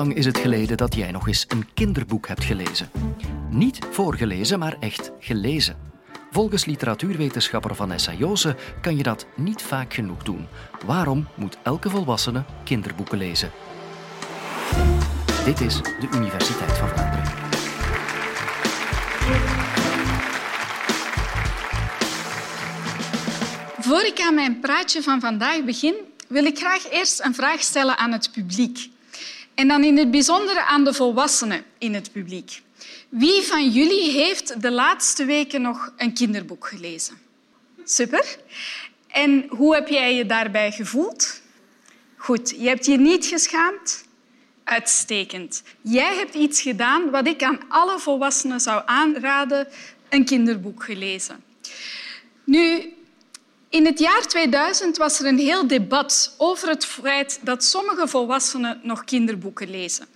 lang is het geleden dat jij nog eens een kinderboek hebt gelezen? Niet voorgelezen, maar echt gelezen. Volgens literatuurwetenschapper Vanessa Jose kan je dat niet vaak genoeg doen. Waarom moet elke volwassene kinderboeken lezen? Dit is de Universiteit van Vlaanderen. Voor ik aan mijn praatje van vandaag begin, wil ik graag eerst een vraag stellen aan het publiek. En dan in het bijzonder aan de volwassenen in het publiek. Wie van jullie heeft de laatste weken nog een kinderboek gelezen? Super. En hoe heb jij je daarbij gevoeld? Goed, je hebt je niet geschaamd? Uitstekend. Jij hebt iets gedaan wat ik aan alle volwassenen zou aanraden, een kinderboek gelezen. Nu, in het jaar 2000 was er een heel debat over het feit dat sommige volwassenen nog kinderboeken lezen.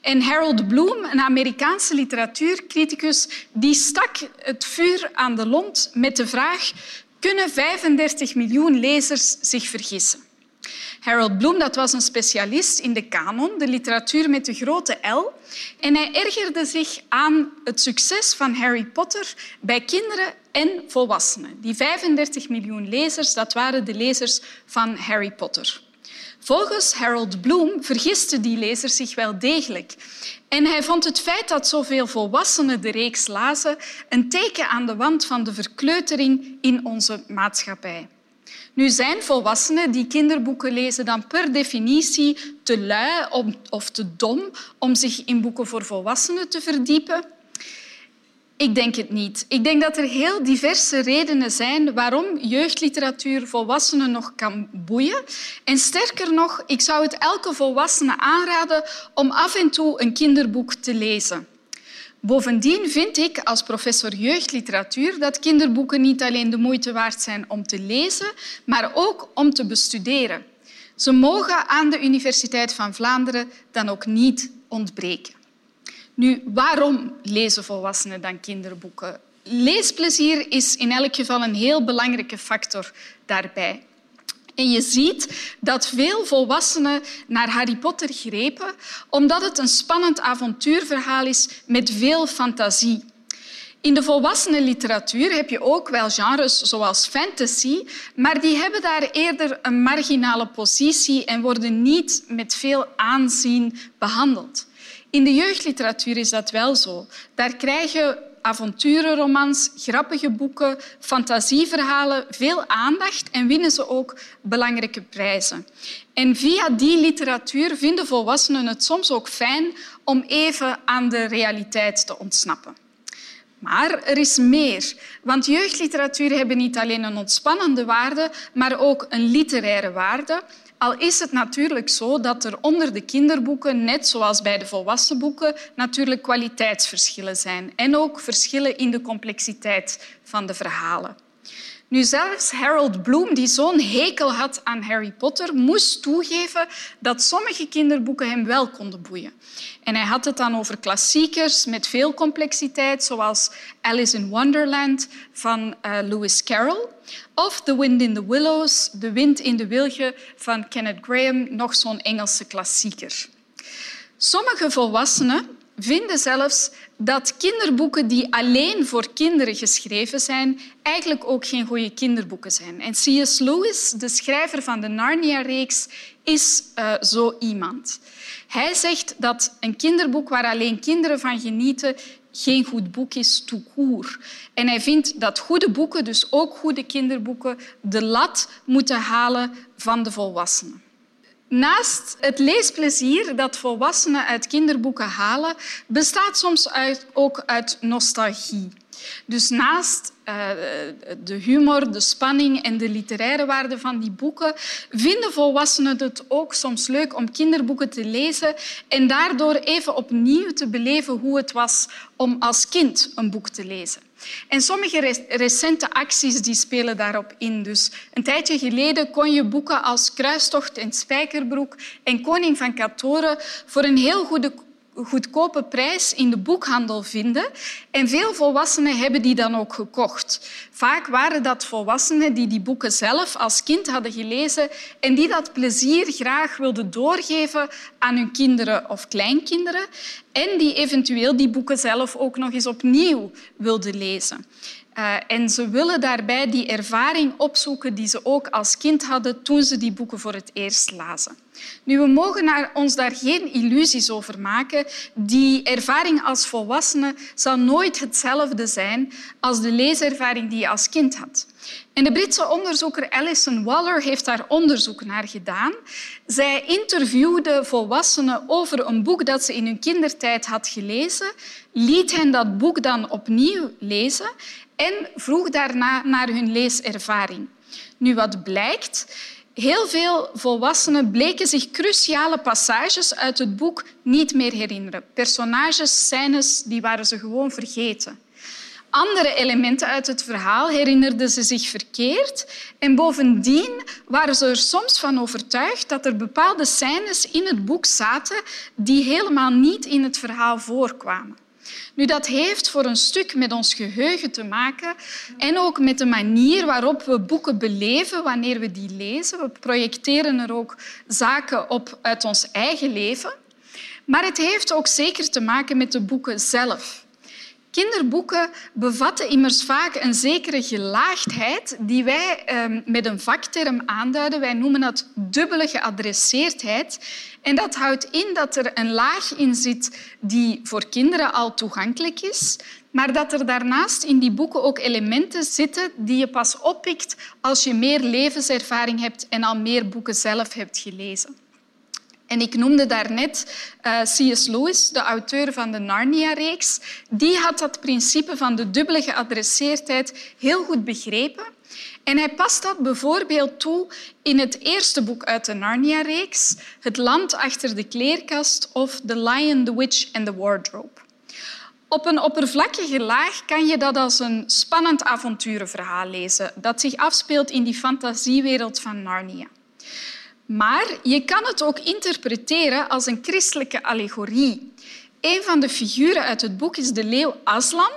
En Harold Bloom, een Amerikaanse literatuurcriticus, die stak het vuur aan de lont met de vraag kunnen 35 miljoen lezers zich vergissen? Harold Bloom dat was een specialist in de kanon, de literatuur met de grote L. En hij ergerde zich aan het succes van Harry Potter bij kinderen en volwassenen. Die 35 miljoen lezers, dat waren de lezers van Harry Potter. Volgens Harold Bloom vergisten die lezers zich wel degelijk. En hij vond het feit dat zoveel volwassenen de reeks lazen een teken aan de wand van de verkleutering in onze maatschappij. Nu zijn volwassenen die kinderboeken lezen dan per definitie te lui of te dom om zich in boeken voor volwassenen te verdiepen. Ik denk het niet. Ik denk dat er heel diverse redenen zijn waarom jeugdliteratuur volwassenen nog kan boeien. En sterker nog, ik zou het elke volwassene aanraden om af en toe een kinderboek te lezen. Bovendien vind ik als professor jeugdliteratuur dat kinderboeken niet alleen de moeite waard zijn om te lezen, maar ook om te bestuderen. Ze mogen aan de Universiteit van Vlaanderen dan ook niet ontbreken. Nu, waarom lezen volwassenen dan kinderboeken? Leesplezier is in elk geval een heel belangrijke factor daarbij. En je ziet dat veel volwassenen naar Harry Potter grepen omdat het een spannend avontuurverhaal is met veel fantasie. In de volwassenenliteratuur heb je ook wel genres zoals fantasy, maar die hebben daar eerder een marginale positie en worden niet met veel aanzien behandeld. In de jeugdliteratuur is dat wel zo. Daar krijgen avonturenromans, grappige boeken, fantasieverhalen veel aandacht en winnen ze ook belangrijke prijzen. En via die literatuur vinden volwassenen het soms ook fijn om even aan de realiteit te ontsnappen. Maar er is meer, want jeugdliteratuur hebben niet alleen een ontspannende waarde, maar ook een literaire waarde. Al is het natuurlijk zo dat er onder de kinderboeken, net zoals bij de volwassen boeken, natuurlijk kwaliteitsverschillen zijn en ook verschillen in de complexiteit van de verhalen. Nu, zelfs Harold Bloom, die zo'n hekel had aan Harry Potter, moest toegeven dat sommige kinderboeken hem wel konden boeien. En hij had het dan over klassiekers met veel complexiteit, zoals Alice in Wonderland van uh, Lewis Carroll of The Wind in the Willows, De wind in de wilgen van Kenneth Grahame, nog zo'n Engelse klassieker. Sommige volwassenen vinden zelfs dat kinderboeken die alleen voor kinderen geschreven zijn, eigenlijk ook geen goede kinderboeken zijn. En C.S. Lewis, de schrijver van de Narnia-reeks, is uh, zo iemand. Hij zegt dat een kinderboek waar alleen kinderen van genieten geen goed boek is, court. En hij vindt dat goede boeken, dus ook goede kinderboeken, de lat moeten halen van de volwassenen. Naast het leesplezier dat volwassenen uit kinderboeken halen, bestaat soms uit, ook uit nostalgie. Dus naast uh, de humor, de spanning en de literaire waarde van die boeken vinden volwassenen het ook soms leuk om kinderboeken te lezen en daardoor even opnieuw te beleven hoe het was om als kind een boek te lezen. En sommige recente acties die spelen daarop in. Dus een tijdje geleden kon je boeken als Kruistocht en Spijkerbroek en Koning van Katoren voor een heel goede goedkope prijs in de boekhandel vinden. En veel volwassenen hebben die dan ook gekocht. Vaak waren dat volwassenen die die boeken zelf als kind hadden gelezen en die dat plezier graag wilden doorgeven aan hun kinderen of kleinkinderen en die eventueel die boeken zelf ook nog eens opnieuw wilden lezen. Uh, en ze willen daarbij die ervaring opzoeken die ze ook als kind hadden toen ze die boeken voor het eerst lazen. Nu, we mogen ons daar geen illusies over maken. Die ervaring als volwassene zal nooit hetzelfde zijn als de leeservaring die je als kind had. En de Britse onderzoeker Alison Waller heeft daar onderzoek naar gedaan. Zij interviewde volwassenen over een boek dat ze in hun kindertijd had gelezen, liet hen dat boek dan opnieuw lezen en vroeg daarna naar hun leeservaring. Nu, wat blijkt? Heel veel volwassenen bleken zich cruciale passages uit het boek niet meer herinneren. Personages, scènes, die waren ze gewoon vergeten. Andere elementen uit het verhaal herinnerden ze zich verkeerd. En bovendien waren ze er soms van overtuigd dat er bepaalde scènes in het boek zaten die helemaal niet in het verhaal voorkwamen. Nu, dat heeft voor een stuk met ons geheugen te maken en ook met de manier waarop we boeken beleven wanneer we die lezen. We projecteren er ook zaken op uit ons eigen leven. Maar het heeft ook zeker te maken met de boeken zelf. Kinderboeken bevatten immers vaak een zekere gelaagdheid die wij ehm, met een vakterm aanduiden. Wij noemen dat dubbele geadresseerdheid. En dat houdt in dat er een laag in zit die voor kinderen al toegankelijk is, maar dat er daarnaast in die boeken ook elementen zitten die je pas oppikt als je meer levenservaring hebt en al meer boeken zelf hebt gelezen. En ik noemde daarnet uh, eh, C.S. Lewis, de auteur van de Narnia-reeks. Die had dat principe van de dubbele geadresseerdheid heel goed begrepen. En hij past dat bijvoorbeeld toe in het eerste boek uit de Narnia-reeks, Het land achter de kleerkast of The Lion, the Witch and the Wardrobe. Op een oppervlakkige laag kan je dat als een spannend avonturenverhaal lezen dat zich afspeelt in die fantasiewereld van Narnia. Maar je kan het ook interpreteren als een christelijke allegorie. Een van de figuren uit het boek is de leeuw Aslan.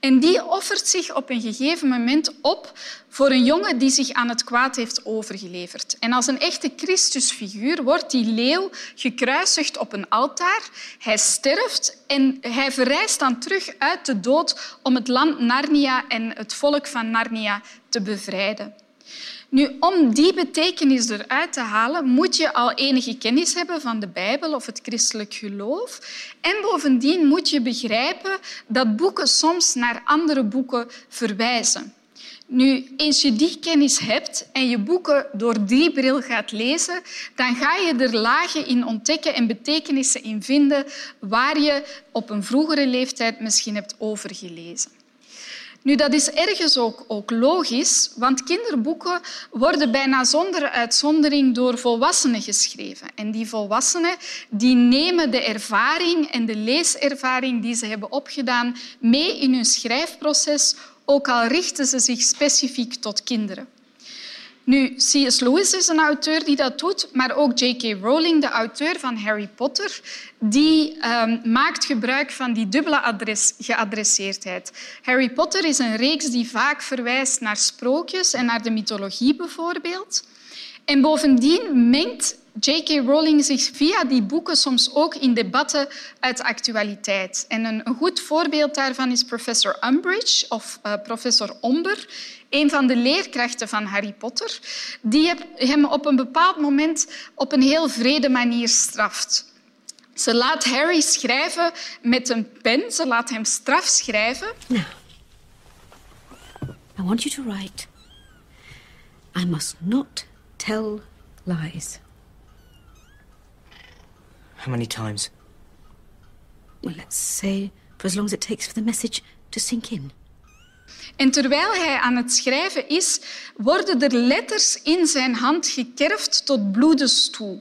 En die offert zich op een gegeven moment op voor een jongen die zich aan het kwaad heeft overgeleverd. En als een echte Christusfiguur wordt die leeuw gekruisigd op een altaar. Hij sterft en hij verrijst dan terug uit de dood om het land Narnia en het volk van Narnia te bevrijden. Nu, om die betekenis eruit te halen, moet je al enige kennis hebben van de Bijbel of het christelijk geloof. En bovendien moet je begrijpen dat boeken soms naar andere boeken verwijzen. Nu, eens je die kennis hebt en je boeken door die bril gaat lezen, dan ga je er lagen in ontdekken en betekenissen in vinden waar je op een vroegere leeftijd misschien hebt overgelezen. Nu, dat is ergens ook, ook, logisch, want kinderboeken worden bijna zonder uitzondering door volwassenen geschreven. En die volwassenen die nemen de ervaring en de leeservaring die ze hebben opgedaan mee in hun schrijfproces, ook al richten ze zich specifiek tot kinderen. Nu, C.S. Lewis is een auteur die dat doet, maar ook J.K. Rowling, de auteur van Harry Potter, die um, maakt gebruik van die dubbele adres geadresseerdheid. Harry Potter is een reeks die vaak verwijst naar sprookjes en naar de mythologie bijvoorbeeld. En bovendien mengt J.K. Rowling zich via die boeken soms ook in debatten uit actualiteit. En een, goed voorbeeld daarvan is professor Umbridge of uh, professor Omber, een van de leerkrachten van Harry Potter, die hem op een bepaald moment op een heel vrede manier straft. Ze laat Harry schrijven met een pen. Ze laat hem straf schrijven. I want you to write. I must not tell lies. How many times? Well, let's say for as long as it takes for the message to sink in. En terwijl hij aan het schrijven is, worden er letters in zijn hand gekerfd tot bloedens toe.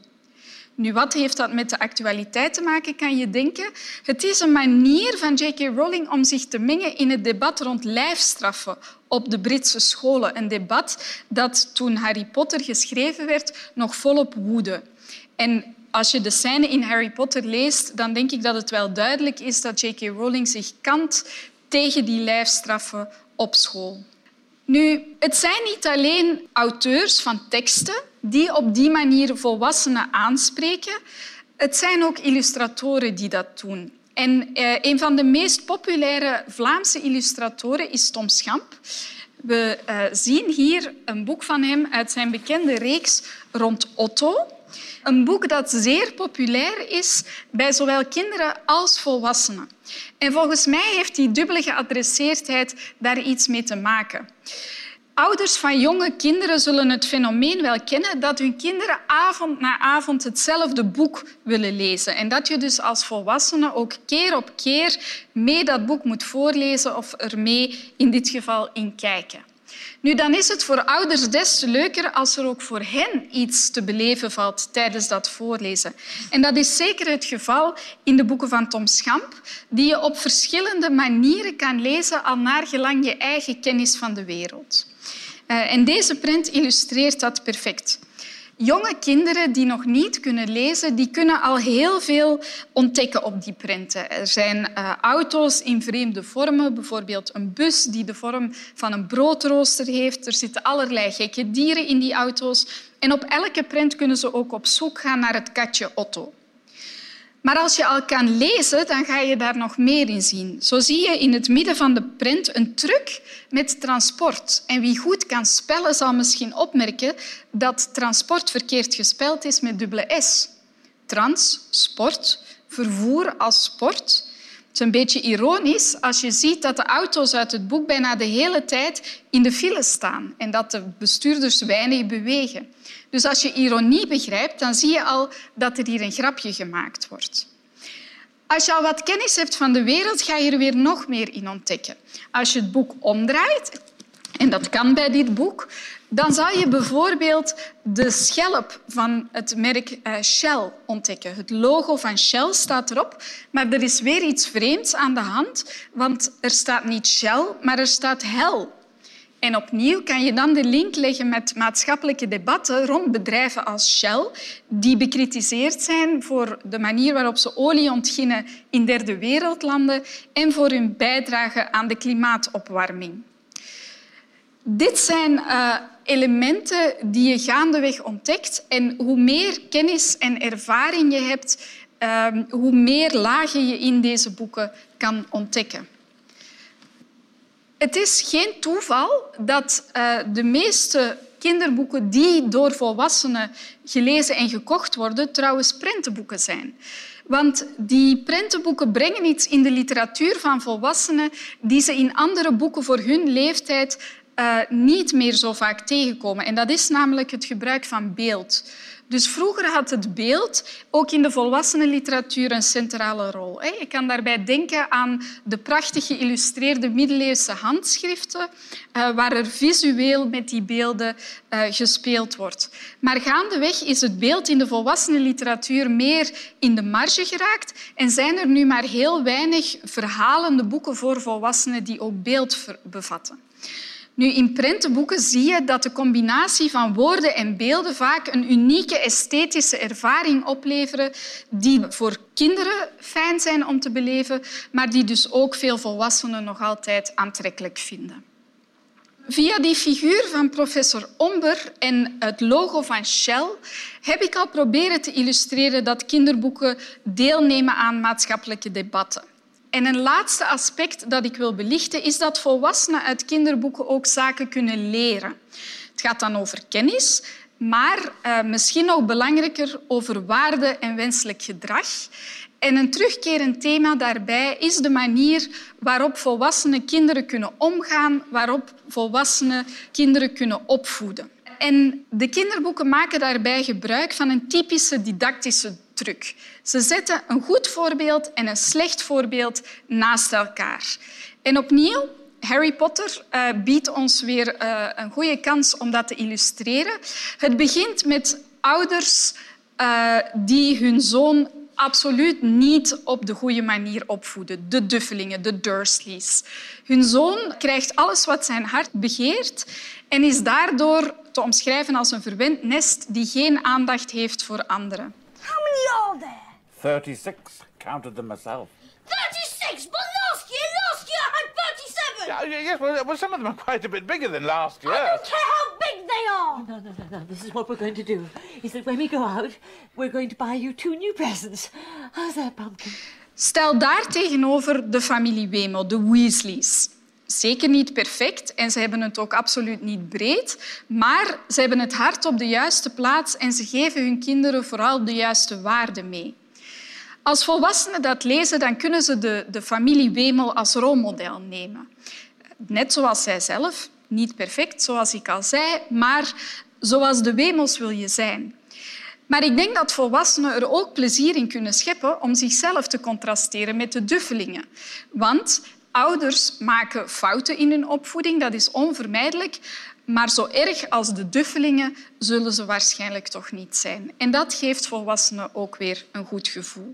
Nu, wat heeft dat met de actualiteit te maken, kan je denken? Het is een manier van J.K. Rowling om zich te mengen in het debat rond lijfstraffen op de Britse scholen. Een debat dat toen Harry Potter geschreven werd nog volop woedde. En als je de scène in Harry Potter leest, dan denk ik dat het wel duidelijk is dat J.K. Rowling zich kant tegen die lijfstraffen op school. Nu, het zijn niet alleen auteurs van teksten die op die manier volwassenen aanspreken. Het zijn ook illustratoren die dat doen. En eh, een van de meest populaire Vlaamse illustratoren is Tom Schamp. We uh, zien hier een boek van hem uit zijn bekende reeks rond Otto. Een boek dat zeer populair is bij zowel kinderen als volwassenen. En volgens mij heeft die dubbele geadresseerdheid daar iets mee te maken. Ouders van jonge kinderen zullen het fenomeen wel kennen dat hun kinderen avond na avond hetzelfde boek willen lezen. En dat je dus als volwassene ook keer op keer mee dat boek moet voorlezen of er mee in dit geval in kijken. Nu, dan is het voor ouders des te leuker als er ook voor hen iets te beleven valt tijdens dat voorlezen. En dat is zeker het geval in de boeken van Tom Schamp, die je op verschillende manieren kan lezen al naar gelang je eigen kennis van de wereld. Uh, en deze print illustreert dat perfect. Jonge kinderen die nog niet kunnen lezen, die kunnen al heel veel ontdekken op die printen. Er zijn uh, auto's in vreemde vormen, bijvoorbeeld een bus die de vorm van een broodrooster heeft. Er zitten allerlei gekke dieren in die auto's. En op elke print kunnen ze ook op zoek gaan naar het katje Otto. Maar als je al kan lezen, dan ga je daar nog meer in zien. Zo zie je in het midden van de print een truck met transport. En wie goed kan spellen, zal misschien opmerken dat transport verkeerd gespeld is met dubbele S. Trans, sport, vervoer als sport. Het is een beetje ironisch als je ziet dat de auto's uit het boek bijna de hele tijd in de file staan en dat de bestuurders weinig bewegen. Dus als je ironie begrijpt, dan zie je al dat er hier een grapje gemaakt wordt. Als je al wat kennis hebt van de wereld, ga je er weer nog meer in ontdekken. Als je het boek omdraait, en dat kan bij dit boek, dan zal je bijvoorbeeld de schelp van het merk eh, Shell ontdekken. Het logo van Shell staat erop, maar er is weer iets vreemds aan de hand, want er staat niet Shell, maar er staat Hell. En opnieuw kan je dan de link leggen met maatschappelijke debatten rond bedrijven als Shell, die bekritiseerd zijn voor de manier waarop ze olie ontginnen in derde wereldlanden en voor hun bijdrage aan de klimaatopwarming. Dit zijn uh, elementen die je gaandeweg ontdekt. En hoe meer kennis en ervaring je hebt, uh, hoe meer lagen je in deze boeken kan ontdekken. Het is geen toeval dat uh, de meeste kinderboeken die door volwassenen gelezen en gekocht worden, trouwens prentenboeken zijn. Want die prentenboeken brengen iets in de literatuur van volwassenen die ze in andere boeken voor hun leeftijd uh, niet meer zo vaak tegenkomen. En dat is namelijk het gebruik van beeld. Dus vroeger had het beeld ook in de volwassenenliteratuur een centrale rol. Je kan daarbij denken aan de prachtig geïllustreerde middeleeuwse handschriften, eh, waar er visueel met die beelden eh, gespeeld wordt. Maar gaandeweg is het beeld in de volwassenenliteratuur meer in de marge geraakt en zijn er nu maar heel weinig verhalende boeken voor volwassenen die ook beeld bevatten. Nu, in prentenboeken zie je dat de combinatie van woorden en beelden vaak een unieke esthetische ervaring opleveren die voor kinderen fijn zijn om te beleven, maar die dus ook veel volwassenen nog altijd aantrekkelijk vinden. Via die figuur van professor Omber en het logo van Shell heb ik al proberen te illustreren dat kinderboeken deelnemen aan maatschappelijke debatten. En een laatste aspect dat ik wil belichten is dat volwassenen uit kinderboeken ook zaken kunnen leren. Het gaat dan over kennis, maar uh, misschien nog belangrijker over waarde en wenselijk gedrag. En een terugkerend thema daarbij is de manier waarop volwassenen kinderen kunnen omgaan, waarop volwassenen kinderen kunnen opvoeden. En de kinderboeken maken daarbij gebruik van een typische didactische Ze zetten een goed voorbeeld en een slecht voorbeeld naast elkaar. En opnieuw, Harry Potter uh, biedt ons weer uh, een goede kans om dat te illustreren. Het begint met ouders uh, die hun zoon absoluut niet op de goede manier opvoeden. De Duffelingen, de Dursleys. Hun zoon krijgt alles wat zijn hart begeert en is daardoor te omschrijven als een verwend nest die geen aandacht heeft voor anderen. How many are there? 36. Counted them myself. 36! But last year, last year I had 37! Yeah, yes, well, well, some of them are quite a bit bigger than last I year. don't care how big they are! No, no, no, no. This is what we're going to do. Is that when we go out, we're going to buy you two new presents. How's that, Pumpkin? Stel daar tegenover de familie Wemel, de Weasleys. Zeker niet perfect en ze hebben het ook absoluut niet breed, maar ze hebben het hart op de juiste plaats en ze geven hun kinderen vooral de juiste waarden mee. Als volwassenen dat lezen, dan kunnen ze de, de familie Wemel als rolmodel nemen. Net zoals zij zelf, niet perfect, zoals ik al zei, maar zoals de Wemels wil je zijn. Maar ik denk dat volwassenen er ook plezier in kunnen scheppen om zichzelf te contrasteren met de duffelingen. Want ouders maken fouten in hun opvoeding, dat is onvermijdelijk. Maar zo erg als de duffelingen zullen ze waarschijnlijk toch niet zijn. En dat geeft volwassenen ook weer een goed gevoel.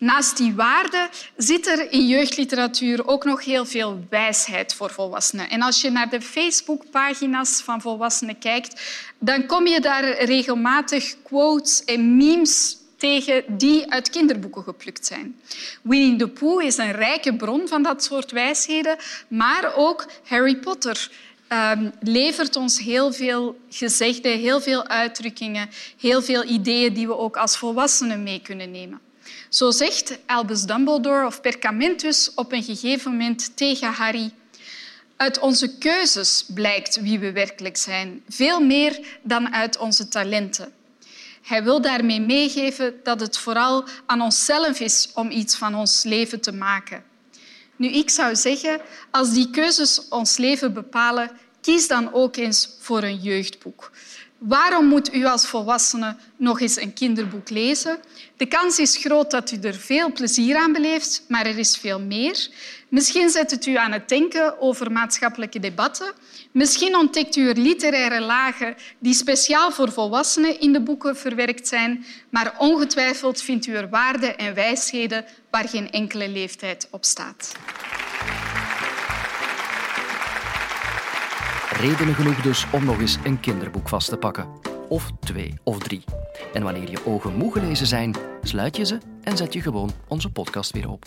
Naast die waarden zit er in jeugdliteratuur ook nog heel veel wijsheid voor volwassenen. En als je naar de Facebookpagina's van volwassenen kijkt, dan kom je daar regelmatig quotes en memes tegen die uit kinderboeken geplukt zijn. Winnie the Pooh is een rijke bron van dat soort wijsheden, maar ook Harry Potter ehm, levert ons heel veel gezegden, heel veel uitdrukkingen, heel veel ideeën die we ook als volwassenen mee kunnen nemen. Zo zegt Albus Dumbledore of Perkamentus op een gegeven moment tegen Harry uit onze keuzes blijkt wie we werkelijk zijn, veel meer dan uit onze talenten. Hij wil daarmee meegeven dat het vooral aan onszelf is om iets van ons leven te maken. Nu, ik zou zeggen, als die keuzes ons leven bepalen, kies dan ook eens voor een jeugdboek. Waarom moet u als volwassene nog eens een kinderboek lezen? De kans is groot dat u er veel plezier aan beleeft, maar er is veel meer. Misschien zet het u aan het denken over maatschappelijke debatten. Misschien ontdekt u er literaire lagen die speciaal voor volwassenen in de boeken verwerkt zijn. Maar ongetwijfeld vindt u er waarden en wijsheden waar geen enkele leeftijd op staat. Redenen genoeg dus om nog eens een kinderboek vast te pakken. Of twee of drie. En wanneer je ogen moe gelezen zijn, sluit je ze en zet je gewoon onze podcast weer op.